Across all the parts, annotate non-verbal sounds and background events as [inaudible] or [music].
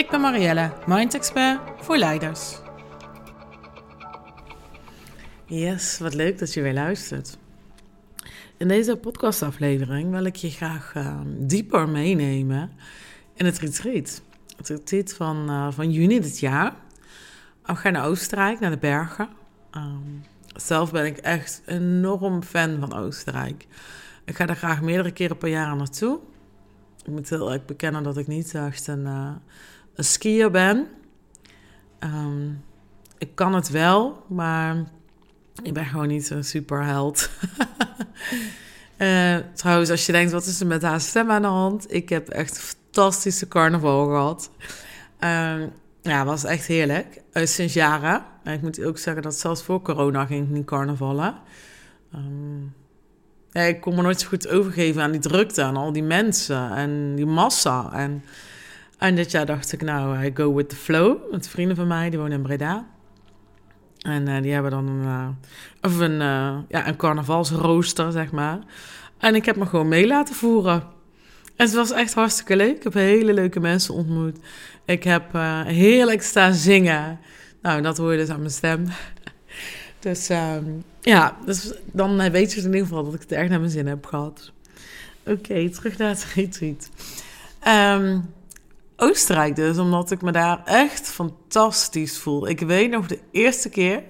Ik ben Marielle, Mind Expert voor leiders. Yes, wat leuk dat je weer luistert. In deze podcastaflevering wil ik je graag uh, dieper meenemen in het retreat. Het retreat van, uh, van juni dit jaar. We gaan naar Oostenrijk, naar de bergen. Um, zelf ben ik echt enorm fan van Oostenrijk. Ik ga daar graag meerdere keren per jaar naartoe. Ik moet heel erg bekennen dat ik niet echt een, uh, een skier ben. Um, ik kan het wel, maar ik ben gewoon niet een superheld. uh, [laughs] trouwens, als je denkt, wat is er met haar stem aan de hand? Ik heb echt een fantastische carnaval gehad. Um, ja, was echt heerlijk. Uh, sinds jaren. En ik moet ook zeggen dat zelfs voor corona ging ik niet carnavallen. Um, ja, ik kon me nooit zo goed overgeven aan die drukte, aan al die mensen en die massa. En, en dit jaar dacht ik, nou, I go with the flow. Met vrienden van mij, die wonen in Breda. En uh, die hebben dan een, uh, of een, ja, een carnavalsrooster, zeg maar. En ik heb me gewoon mee laten voeren. En het was echt hartstikke leuk. Ik heb hele leuke mensen ontmoet. Ik heb heerlijk staan zingen. Nou, dat hoor je dus aan mijn stem. [laughs] Dus um, ja, dus dan weet je in ieder geval dat ik het erg naar mijn zin heb gehad. Oké, terug naar het [laughs] retreat. Um, Oostenrijk dus, omdat ik me daar echt fantastisch voel. Ik weet nog de eerste keer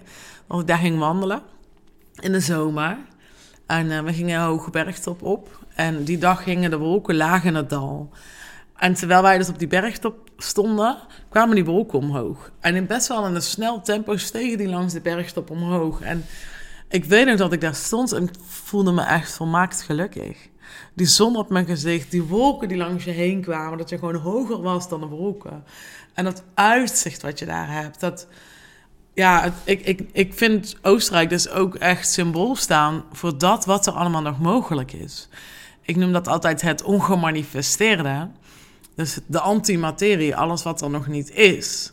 dat ik daar ging wandelen in de zomer. En uh, we gingen een hoge bergtop op. En die dag gingen de wolken laag in het dal. En terwijl wij dus op die bergtop stonden, kwamen die wolken omhoog. En in best wel een snel tempo stegen die langs de bergtop omhoog. En ik weet nog dat ik daar stond en voelde me echt volmaakt gelukkig. Die zon op mijn gezicht, die wolken die langs je heen kwamen, dat je gewoon hoger was dan de wolken. En dat uitzicht wat je daar hebt, dat... Ja, ik, ik, ik vind Oostenrijk dus ook echt symbool staan voor dat wat er allemaal nog mogelijk is. Ik noem dat altijd het ongemanifesteerde. Dus de antimaterie, alles wat er nog niet is.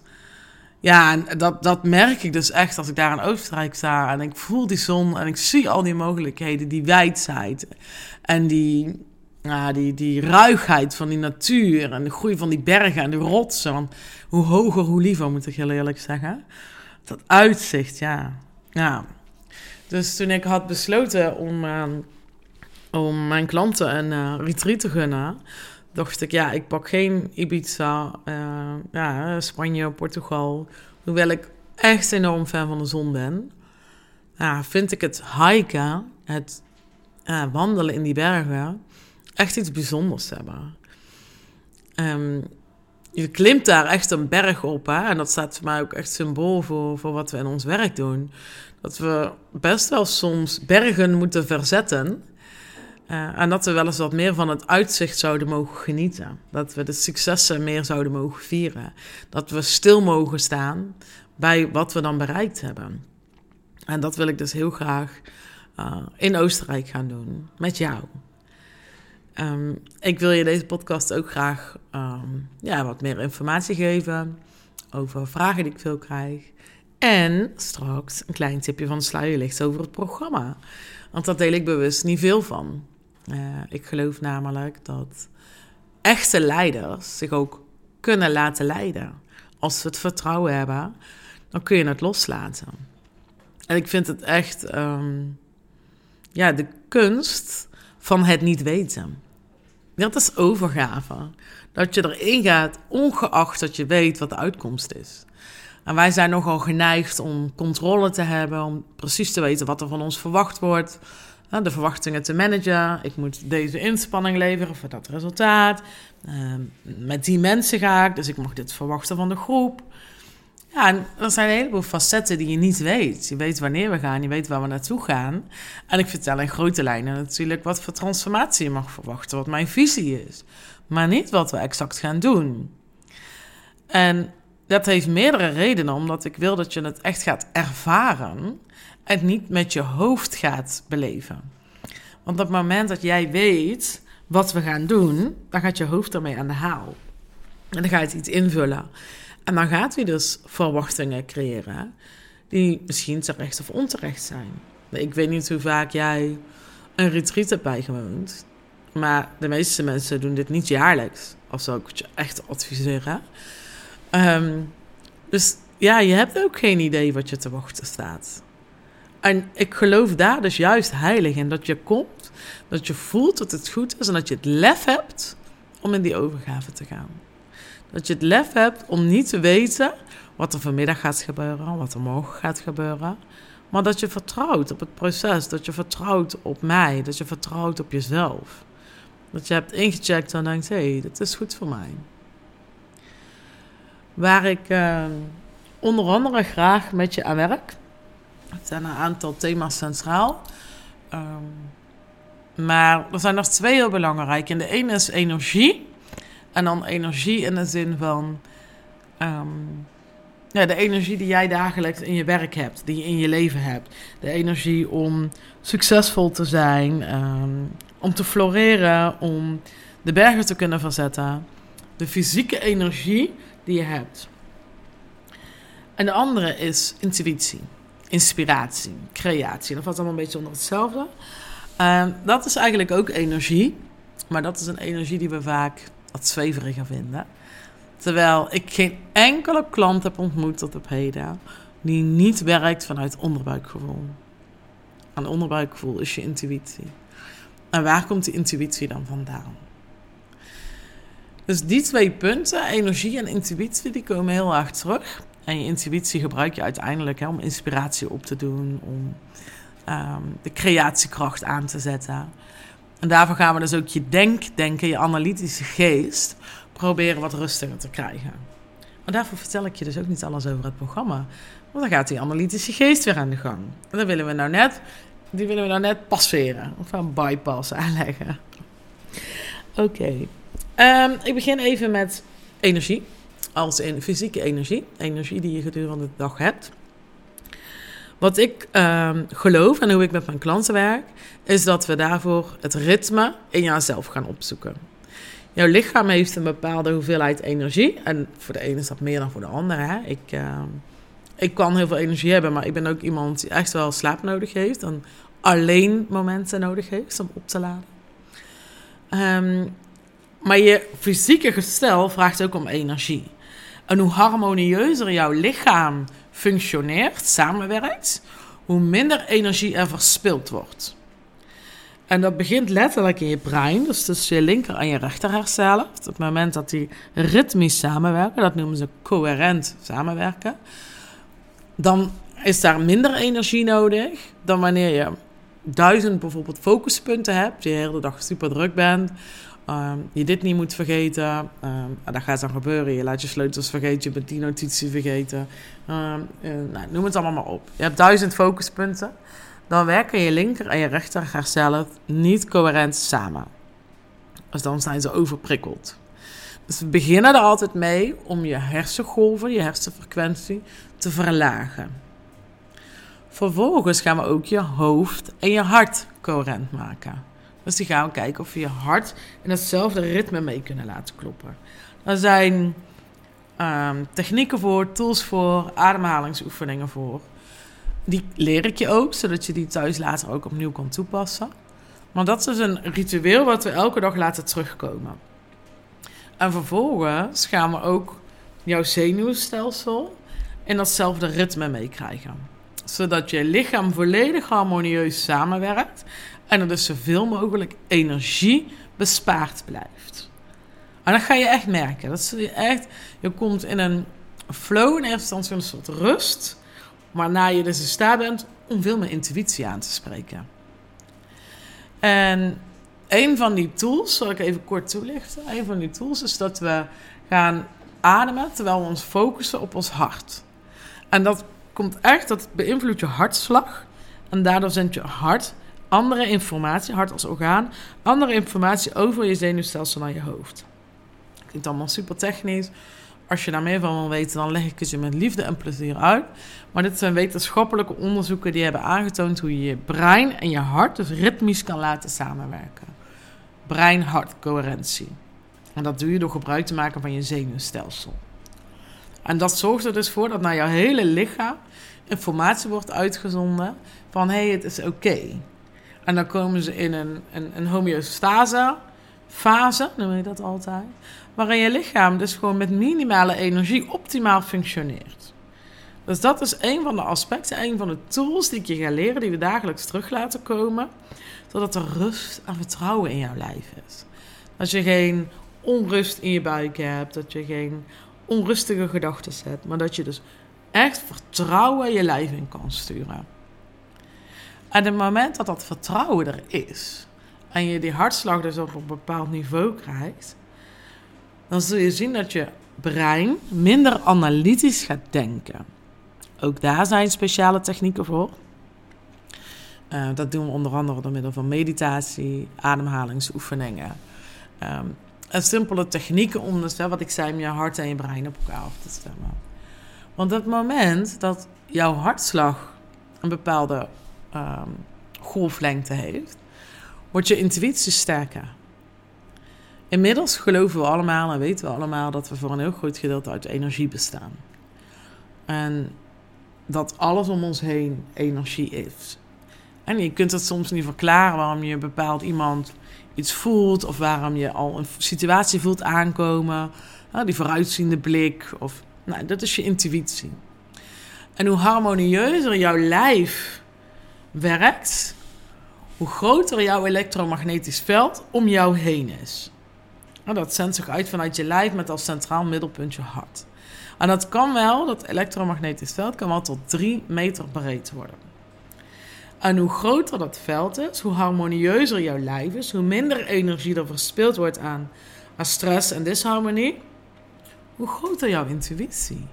Ja, en dat, dat merk ik dus echt als ik daar in Oostenrijk sta en ik voel die zon en ik zie al die mogelijkheden, die wijdheid en die, ja, die, die ruigheid van die natuur en de groei van die bergen en de rotsen. Want hoe hoger, hoe liever, moet ik heel eerlijk zeggen. Dat uitzicht, ja. ja. Dus toen ik had besloten om, uh, om mijn klanten een uh, retreat te gunnen dacht ik, ja, ik pak geen Ibiza, uh, ja, Spanje, Portugal. Hoewel ik echt enorm fan van de zon ben. Vind ik het hiken, het uh, wandelen in die bergen, echt iets bijzonders hebben. Um, je klimt daar echt een berg op. Hè? En dat staat voor mij ook echt symbool voor, voor wat we in ons werk doen. Dat we best wel soms bergen moeten verzetten. Uh, en dat we wel eens wat meer van het uitzicht zouden mogen genieten. Dat we de successen meer zouden mogen vieren. Dat we stil mogen staan bij wat we dan bereikt hebben. En dat wil ik dus heel graag uh, in Oostenrijk gaan doen. Met jou. Um, ik wil je deze podcast ook graag um, ja, wat meer informatie geven over vragen die ik veel krijg. En straks een klein tipje van de sluier over het programma. Want daar deel ik bewust niet veel van. Uh, ik geloof namelijk dat echte leiders zich ook kunnen laten leiden. Als ze het vertrouwen hebben, dan kun je het loslaten. En ik vind het echt um, ja, de kunst van het niet weten. Dat is overgave. Dat je erin gaat, ongeacht dat je weet wat de uitkomst is. En wij zijn nogal geneigd om controle te hebben, om precies te weten wat er van ons verwacht wordt, de verwachtingen te managen. Ik moet deze inspanning leveren voor dat resultaat. Ehm, met die mensen ga ik, dus ik mag dit verwachten van de groep. Ja, en er zijn een heleboel facetten die je niet weet. Je weet wanneer we gaan, je weet waar we naartoe gaan. En ik vertel in grote lijnen natuurlijk wat voor transformatie je mag verwachten, wat mijn visie is. Maar niet wat we exact gaan doen. En dat heeft meerdere redenen, omdat ik wil dat je het echt gaat ervaren en niet met je hoofd gaat beleven. Want op het moment dat jij weet wat we gaan doen, dan gaat je hoofd ermee aan de haal. En dan ga je het iets invullen. En dan gaat hij dus verwachtingen creëren die misschien terecht of onterecht zijn. Ik weet niet hoe vaak jij een retreat hebt bijgewoond. Maar de meeste mensen doen dit niet jaarlijks. Of zou ik het je echt adviseren. Ehm, dus ja, je hebt ook geen idee wat je te wachten staat. En ik geloof daar dus juist heilig in. Dat je komt, dat je voelt dat het goed is en dat je het lef hebt om in die overgave te gaan. Dat je het lef hebt om niet te weten wat er vanmiddag gaat gebeuren, wat er morgen gaat gebeuren. Maar dat je vertrouwt op het proces, dat je vertrouwt op mij, dat je vertrouwt op jezelf. Dat je hebt ingecheckt en denkt, hé, hey, dit is goed voor mij. Waar ik uh, onder andere graag met je aan werk. Er zijn een aantal thema's centraal. Um, maar er zijn nog twee heel belangrijk. En de ene is energie. En dan energie in de zin van... Um, ja, de energie die jij dagelijks in je werk hebt, die je in je leven hebt. De energie om succesvol te zijn, um, om te floreren, om de bergen te kunnen verzetten. De fysieke energie die je hebt. En de andere is intuïtie, inspiratie, creatie. Dat valt allemaal een beetje onder hetzelfde. Uh, dat is eigenlijk ook energie, maar dat is een energie die we vaak wat zweveriger vinden. Terwijl ik geen enkele klant heb ontmoet tot op heden die niet werkt vanuit onderbuikgevoel. En onderbuikgevoel is je intuïtie. En waar komt die intuïtie dan vandaan? Dus die twee punten, energie en intuïtie, die komen heel erg terug. En je intuïtie gebruik je uiteindelijk hè, om inspiratie op te doen, om um, de creatiekracht aan te zetten. En daarvoor gaan we dus ook je denkdenken, je analytische geest, proberen wat rustiger te krijgen. Maar daarvoor vertel ik je dus ook niet alles over het programma. Want dan gaat die analytische geest weer aan de gang. En dan willen we nou net, die willen we nou net passeren. Of een bypass aanleggen. Oké. Ehm, ik begin even met energie. Als in fysieke energie. Energie die je gedurende de dag hebt. Wat ik um, geloof en hoe ik met mijn klanten werk, is dat we daarvoor het ritme in jouzelf gaan opzoeken. Jouw lichaam heeft een bepaalde hoeveelheid energie. En voor de ene is dat meer dan voor de andere. Hè? Ik, uh, ik kan heel veel energie hebben, maar ik ben ook iemand die echt wel slaap nodig heeft. En alleen momenten nodig heeft om op te laden. Um, maar je fysieke gestel vraagt ook om energie. En hoe harmonieuzer jouw lichaam functioneert, samenwerkt, hoe minder energie er verspild wordt. En dat begint letterlijk in je brein, dus tussen je linker en je rechter hercellen. Op het moment dat die ritmisch samenwerken, dat noemen ze coherent samenwerken, dan is daar minder energie nodig dan wanneer je duizend bijvoorbeeld focuspunten hebt, je de hele dag super druk bent, um, je dit niet moet vergeten. Um, dat gaat dan gebeuren. Je laat je sleutels vergeten, je bent die notitie vergeten. Um, uh, nou, noem het allemaal maar op. Je hebt duizend focuspunten dan werken je linker en je rechter hercellen niet coherent samen. Dus dan zijn ze overprikkeld. Dus we beginnen er altijd mee om je hersengolven, je hersenfrequentie te verlagen. Vervolgens gaan we ook je hoofd en je hart coherent maken. Dus die gaan we kijken of we je hart in hetzelfde ritme mee kunnen laten kloppen. Er zijn um, technieken voor, tools voor, ademhalingsoefeningen voor. Die leer ik je ook, zodat je die thuis later ook opnieuw kan toepassen. Maar dat is dus een ritueel wat we elke dag laten terugkomen. En vervolgens gaan we ook jouw zenuwstelsel in datzelfde ritme meekrijgen. Zodat je lichaam volledig harmonieus samenwerkt en er dus zoveel mogelijk energie bespaard blijft. En dat ga je echt merken. Dat je echt, je komt in een flow in eerste instantie, een soort rust. Waarna je dus in staat bent om veel meer intuïtie aan te spreken. En een van die tools, zal ik even kort toelichten. Een van die tools is dat we gaan ademen terwijl we ons focussen op ons hart. En dat komt echt, dat beïnvloedt je hartslag. En daardoor zendt je hart andere informatie, hart als orgaan, andere informatie over je zenuwstelsel naar je hoofd. Klinkt allemaal super technisch. als je daar meer van wil weten, dan leg ik het je met liefde en plezier uit. Maar dit zijn wetenschappelijke onderzoeken die hebben aangetoond hoe je je brein en je hart dus ritmisch kan laten samenwerken. Brein-hart coherentie. En dat doe je door gebruik te maken van je zenuwstelsel. En dat zorgt er dus voor dat naar jouw hele lichaam informatie wordt uitgezonden van hé, hey, het is oké. En dan komen ze in een, een, een homeostase fase, noem je dat altijd, waarin je lichaam dus gewoon met minimale energie optimaal functioneert. Dus dat is een van de aspecten, een van de tools die ik je ga leren, die we dagelijks terug laten komen, zodat er rust en vertrouwen in jouw lijf is. Dat je geen onrust in je buik hebt, dat je geen onrustige gedachten hebt, maar dat je dus echt vertrouwen je lijf in kan sturen. En het moment dat dat vertrouwen er is en je die hartslag dus op een bepaald niveau krijgt, dan zul je zien dat je brein minder analytisch gaat denken. Ook daar zijn speciale technieken voor. Uh, dat doen we onder andere door middel van meditatie, ademhalingsoefeningen. Um, simpele technieken om dus, wat ik zei, je hart en je brein op elkaar af te stemmen. Want het moment dat jouw hartslag een bepaalde um, golflengte heeft, wordt je intuïtie sterker. Inmiddels geloven we allemaal en weten we allemaal dat we voor een heel groot gedeelte uit energie bestaan. En dat alles om ons heen energie is. En je kunt het soms niet verklaren waarom je bepaald iemand iets voelt of waarom je al een situatie voelt aankomen. die vooruitziende blik. Of, nou, dat is je intuïtie. En hoe harmonieuzer jouw lijf werkt, hoe groter jouw elektromagnetisch veld om jou heen is. Nou, dat zendt zich uit vanuit je lijf met als centraal middelpunt je hart. En dat kan wel, dat elektromagnetisch veld kan wel tot 3 meter breed worden. En hoe groter dat veld is, hoe harmonieuzer jouw lijf is, hoe minder energie er verspild wordt aan, aan stress en disharmonie, hoe groter jouw intuïtie,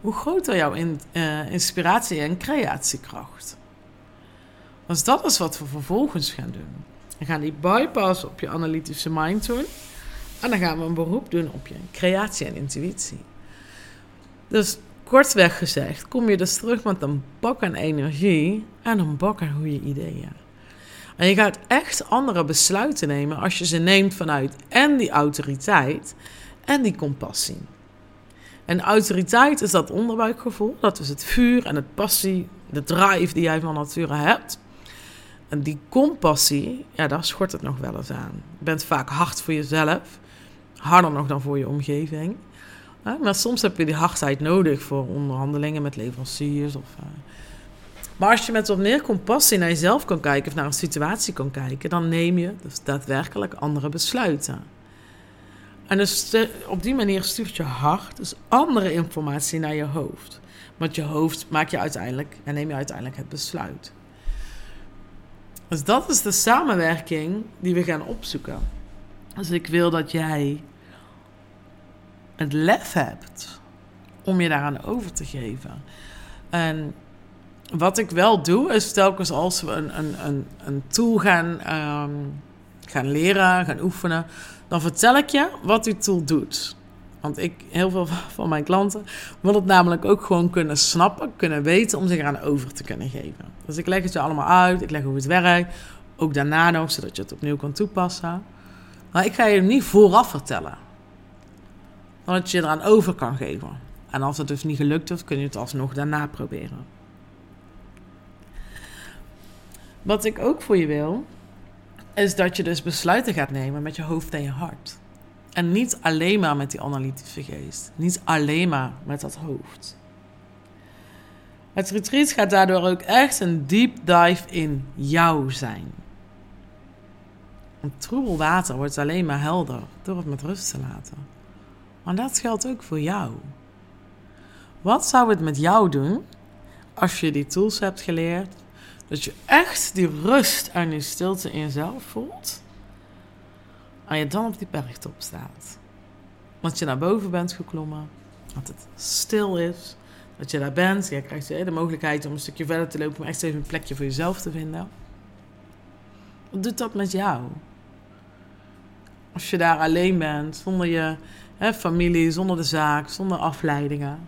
hoe groter jouw uh, inspiratie en creatiekracht. Dus dat is wat we vervolgens gaan doen. We gaan die bypass op je analytische mind doen. En dan gaan we een beroep doen op je creatie en intuïtie. Dus kortweg gezegd, kom je dus terug met een bak aan energie en een bak aan goede ideeën. En je gaat echt andere besluiten nemen als je ze neemt vanuit en die autoriteit en die compassie. En autoriteit is dat onderbuikgevoel, dat is het vuur en het passie, de drive die jij van nature hebt. En die compassie, ja, daar schort het nog wel eens aan. Je bent vaak hard voor jezelf, harder nog dan voor je omgeving. Maar soms heb je die hardheid nodig voor onderhandelingen met leveranciers. Of, uh... Maar als je met wat meer compassie naar jezelf kan kijken of naar een situatie kan kijken, dan neem je dus daadwerkelijk andere besluiten. En dus op die manier stuurt je hart dus andere informatie naar je hoofd. Want je hoofd maak je uiteindelijk en neem je uiteindelijk het besluit. Dus dat is de samenwerking die we gaan opzoeken. Dus ik wil dat jij het lef hebt om je daaraan over te geven. En wat ik wel doe, is telkens als we een, een, een, een tool gaan, ehm, gaan leren, gaan oefenen, dan vertel ik je wat die tool doet. Want ik, heel veel [laughs] van mijn klanten, wil het namelijk ook gewoon kunnen snappen, kunnen weten om zich eraan over te kunnen geven. Dus ik leg het je allemaal uit, ik leg hoe het werkt, ook daarna nog, zodat je het opnieuw kan toepassen. Maar ik ga je niet vooraf vertellen. Dan dat je eraan over kan geven. En als het dus niet gelukt is, kun je het alsnog daarna proberen. Wat ik ook voor je wil, is dat je dus besluiten gaat nemen met je hoofd en je hart. En niet alleen maar met die analytische geest. Niet alleen maar met dat hoofd. Het retreat gaat daardoor ook echt een deep dive in jou zijn. Want troebel water wordt alleen maar helder door het met rust te laten. Maar dat geldt ook voor jou. Wat zou het met jou doen als je die tools hebt geleerd? Dat je echt die rust en die stilte in jezelf voelt. En je dan op die bergtop staat. Dat je naar boven bent geklommen. Dat het stil is. Dat je daar bent. Je krijgt de mogelijkheid om een stukje verder te lopen. Om echt even een plekje voor jezelf te vinden. Wat doet dat met jou? Als je daar alleen bent, zonder je hè, familie, zonder de zaak, zonder afleidingen.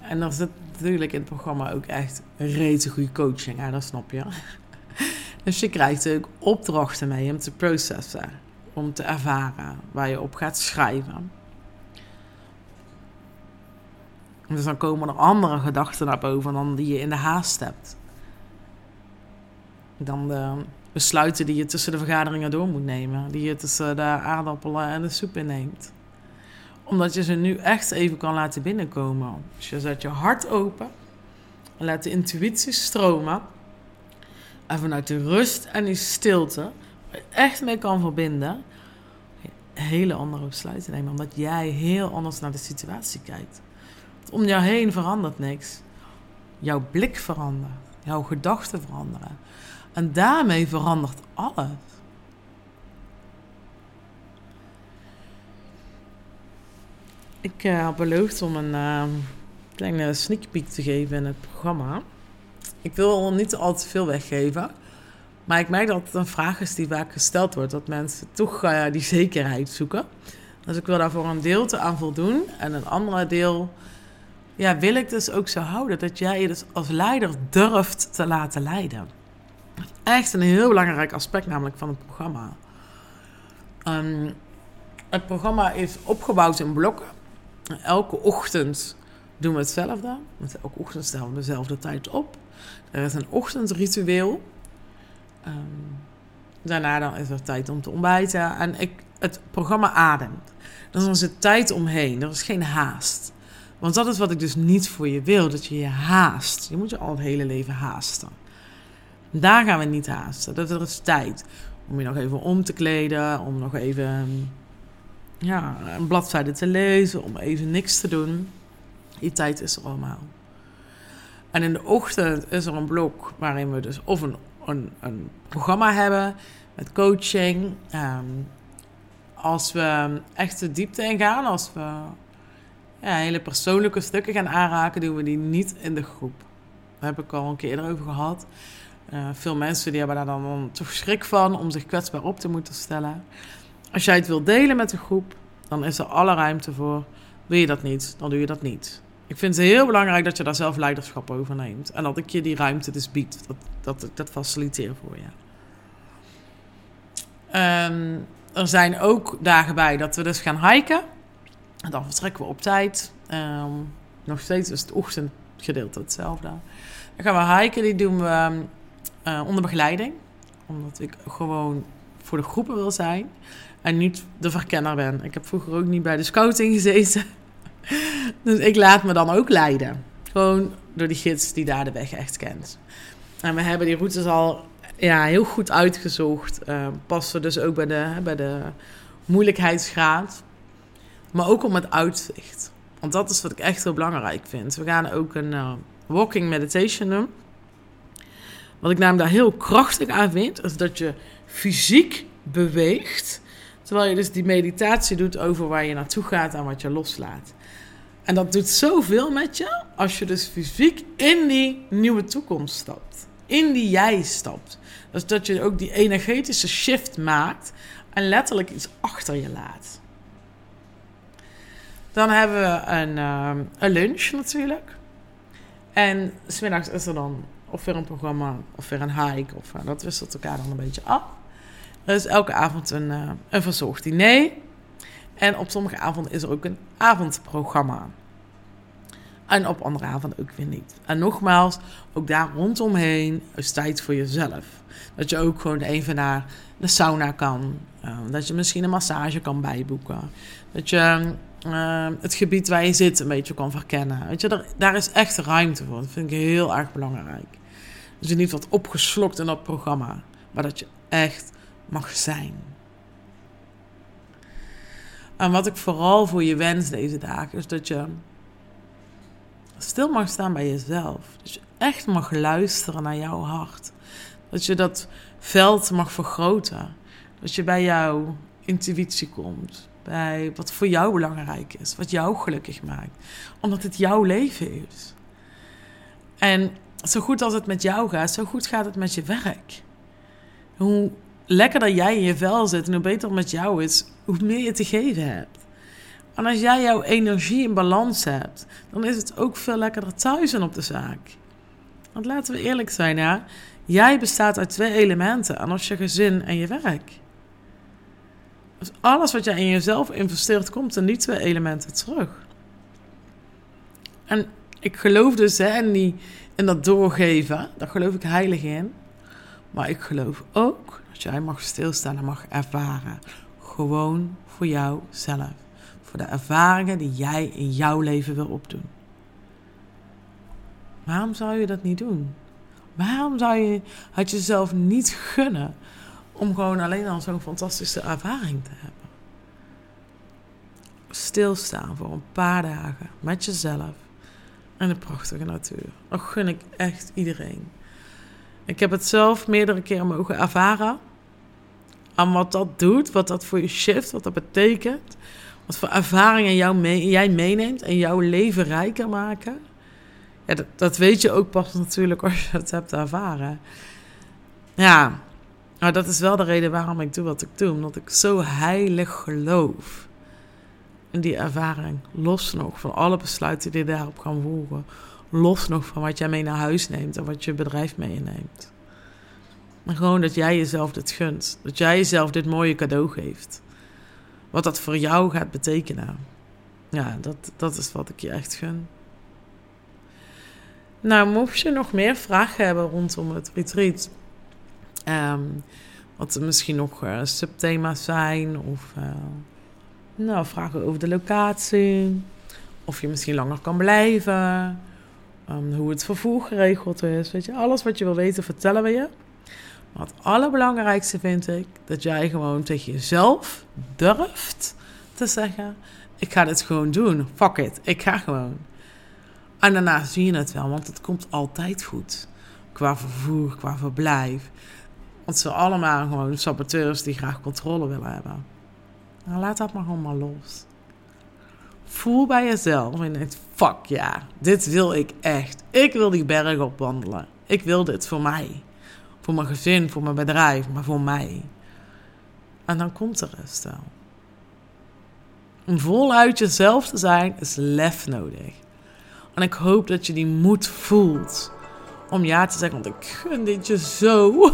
En dan zit natuurlijk in het programma ook echt een rete goede coaching, hè, dat snap je. Dus je krijgt ook opdrachten mee om te processen, om te ervaren, waar je op gaat schrijven. Dus dan komen er andere gedachten naar boven dan die je in de haast hebt. Dan de besluiten die je tussen de vergaderingen door moet nemen. Die je tussen de aardappelen en de soep inneemt. Omdat je ze nu echt even kan laten binnenkomen. Dus je zet je hart open. En laat de intuïtie stromen. En vanuit de rust en die stilte, echt mee kan verbinden, hele andere besluiten nemen. Omdat jij heel anders naar de situatie kijkt. Om jou heen verandert niks. Jouw blik verandert. Jouw gedachten veranderen. En daarmee verandert alles. Ik uh, had beloofd om een uh, kleine sneak peek te geven in het programma. Ik wil niet al te veel weggeven. Maar ik merk dat het een vraag is die vaak gesteld wordt. Dat mensen toch uh, die zekerheid zoeken. Dus ik wil daarvoor een deel te aan voldoen. En een andere deel ja, wil ik dus ook zo houden. Dat jij je dus als leider durft te laten leiden. Echt een heel belangrijk aspect namelijk van het programma. Um, het programma is opgebouwd in blokken. Elke ochtend doen we hetzelfde. Elke ochtend stellen we dezelfde tijd op. Er is een ochtendritueel. Um, daarna dan is er tijd om te ontbijten. En ik, het programma ademt. Dus er zit tijd omheen. Er is geen haast. Want dat is wat ik dus niet voor je wil. Dat je je haast. Je moet je al het hele leven haasten. Daar gaan we niet haasten. Dat er is tijd om je nog even om te kleden. Om nog even ja, een bladzijde te lezen. Om even niks te doen. Die tijd is er allemaal. En in de ochtend is er een blok waarin we dus of een, een, programma hebben met coaching. Um, als we echt de diepte ingaan, als we ja, hele persoonlijke stukken gaan aanraken, doen we die niet in de groep. Daar heb ik al een keer eerder over gehad. Uh, veel mensen die hebben daar dan toch schrik van om zich kwetsbaar op te moeten stellen. Als jij het wil delen met de groep, dan is er alle ruimte voor. Wil je dat niet, dan doe je dat niet. Ik vind het heel belangrijk dat je daar zelf leiderschap over neemt. En dat ik je die ruimte dus bied. Dat, dat ik dat faciliteer voor je. Um, er zijn ook dagen bij dat we dus gaan hiken. En dan vertrekken we op tijd. Um, nog steeds is het ochtendgedeelte hetzelfde. Dan gaan we hiken. Die doen we uh, onder begeleiding. Omdat ik gewoon voor de groepen wil zijn. En niet de verkenner ben. Ik heb vroeger ook niet bij de scouting gezeten. [laughs] dus ik laat me dan ook leiden. Gewoon door die gids die daar de weg echt kent. En we hebben die routes al ja, heel goed uitgezocht. Uh, passen dus ook bij de, bij de moeilijkheidsgraad. Maar ook om het uitzicht. Want dat is wat ik echt heel belangrijk vind. We gaan ook een uh, walking meditation doen. Wat ik namelijk daar heel krachtig aan vind, is dat je fysiek beweegt. Terwijl je dus die meditatie doet over waar je naartoe gaat en wat je loslaat. En dat doet zoveel met je als je dus fysiek in die nieuwe toekomst stapt. In die jij stapt. Dus dat je ook die energetische shift maakt en letterlijk iets achter je laat. Dan hebben we een, uh, een lunch natuurlijk. En smiddags is er dan of weer een programma, of weer een hike. Of, uh, dat wisselt elkaar dan een beetje af. Er is elke avond een, uh, een verzorgd diner. En op sommige avonden is er ook een avondprogramma. En op andere avonden ook weer niet. En nogmaals, ook daar rondomheen is tijd voor jezelf. Dat je ook gewoon even naar de sauna kan. Uh, dat je misschien een massage kan bijboeken. Dat je uh, het gebied waar je zit een beetje kan verkennen. Weet je, daar, daar is echt ruimte voor. Dat vind ik heel erg belangrijk. Dus je niet wat opgeslokt in dat programma. Maar dat je echt mag zijn. En wat ik vooral voor je wens deze dagen is dat je stil mag staan bij jezelf. Dat je echt mag luisteren naar jouw hart. Dat je dat veld mag vergroten. Dat je bij jouw intuïtie komt. Bij wat voor jou belangrijk is. Wat jou gelukkig maakt. Omdat het jouw leven is. En zo goed als het met jou gaat, zo goed gaat het met je werk. Hoe lekkerder jij in je vel zit en hoe beter het met jou is, hoe meer je te geven hebt. En als jij jouw energie in balans hebt, dan is het ook veel lekkerder thuis en op de zaak. Want laten we eerlijk zijn. Jij bestaat uit twee elementen, en als je gezin en je werk. Dus alles wat jij in jezelf investeert, komt in die twee elementen terug. En ik geloof dus hè, in, die, in dat doorgeven, daar geloof ik heilig in. Maar ik geloof ook dat jij mag stilstaan en mag ervaren. Gewoon voor jouzelf. Voor de ervaringen die jij in jouw leven wil opdoen. Waarom zou je dat niet doen? Waarom zou je het jezelf niet gunnen om gewoon alleen al zo'n fantastische ervaring te hebben? Stilstaan voor een paar dagen met jezelf en de prachtige natuur. Dat gun ik echt iedereen. Ik heb het zelf meerdere keren mogen ervaren. En wat dat doet, wat dat voor je shift, wat dat betekent. Wat voor ervaringen jij meeneemt en jouw leven rijker maken. Ja, dat, dat, weet je ook pas natuurlijk als je het hebt ervaren. Ja, nou dat is wel de reden waarom ik doe wat ik doe. Omdat ik zo heilig geloof in die ervaring. Los nog van alle besluiten die daarop gaan volgen. Los nog van wat jij mee naar huis neemt en wat je bedrijf meeneemt. Maar gewoon dat jij jezelf dit gunt. Dat jij jezelf dit mooie cadeau geeft. Wat dat voor jou gaat betekenen. Ja, dat, dat is wat ik je echt gun. Nou, mocht je nog meer vragen hebben rondom het retreat. Um, wat er misschien nog uh, subthema's zijn. Of uh, nou, vragen over de locatie. Of je misschien langer kan blijven. Um, hoe het vervoer geregeld is. Weet je, alles wat je wil weten, vertellen we je. Maar het allerbelangrijkste vind ik dat jij gewoon tegen jezelf durft te zeggen: Ik ga dit gewoon doen. Fuck it, ik ga gewoon. En daarna zie je het wel, want het komt altijd goed. Qua vervoer, qua verblijf. Want ze allemaal gewoon saboteurs die graag controle willen hebben. Nou, laat dat maar gewoon maar los. Voel bij jezelf en denkt, fuck ja, dit wil ik echt. Ik wil die berg opwandelen. Ik wil dit voor mij. Voor mijn gezin, voor mijn bedrijf, maar voor mij. En dan komt de rest wel. Om voluit jezelf te zijn is lef nodig. En ik hoop dat je die moed voelt om ja te zeggen, want ik gun dit je zo.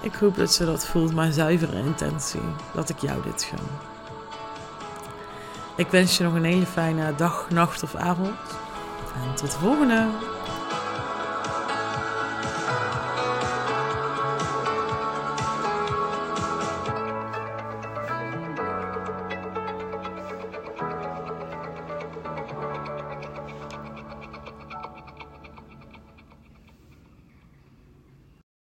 Ik hoop dat ze dat voelt, mijn zuivere intentie, dat ik jou dit gun. Ik wens je nog een hele fijne dag, nacht of avond. En tot de volgende!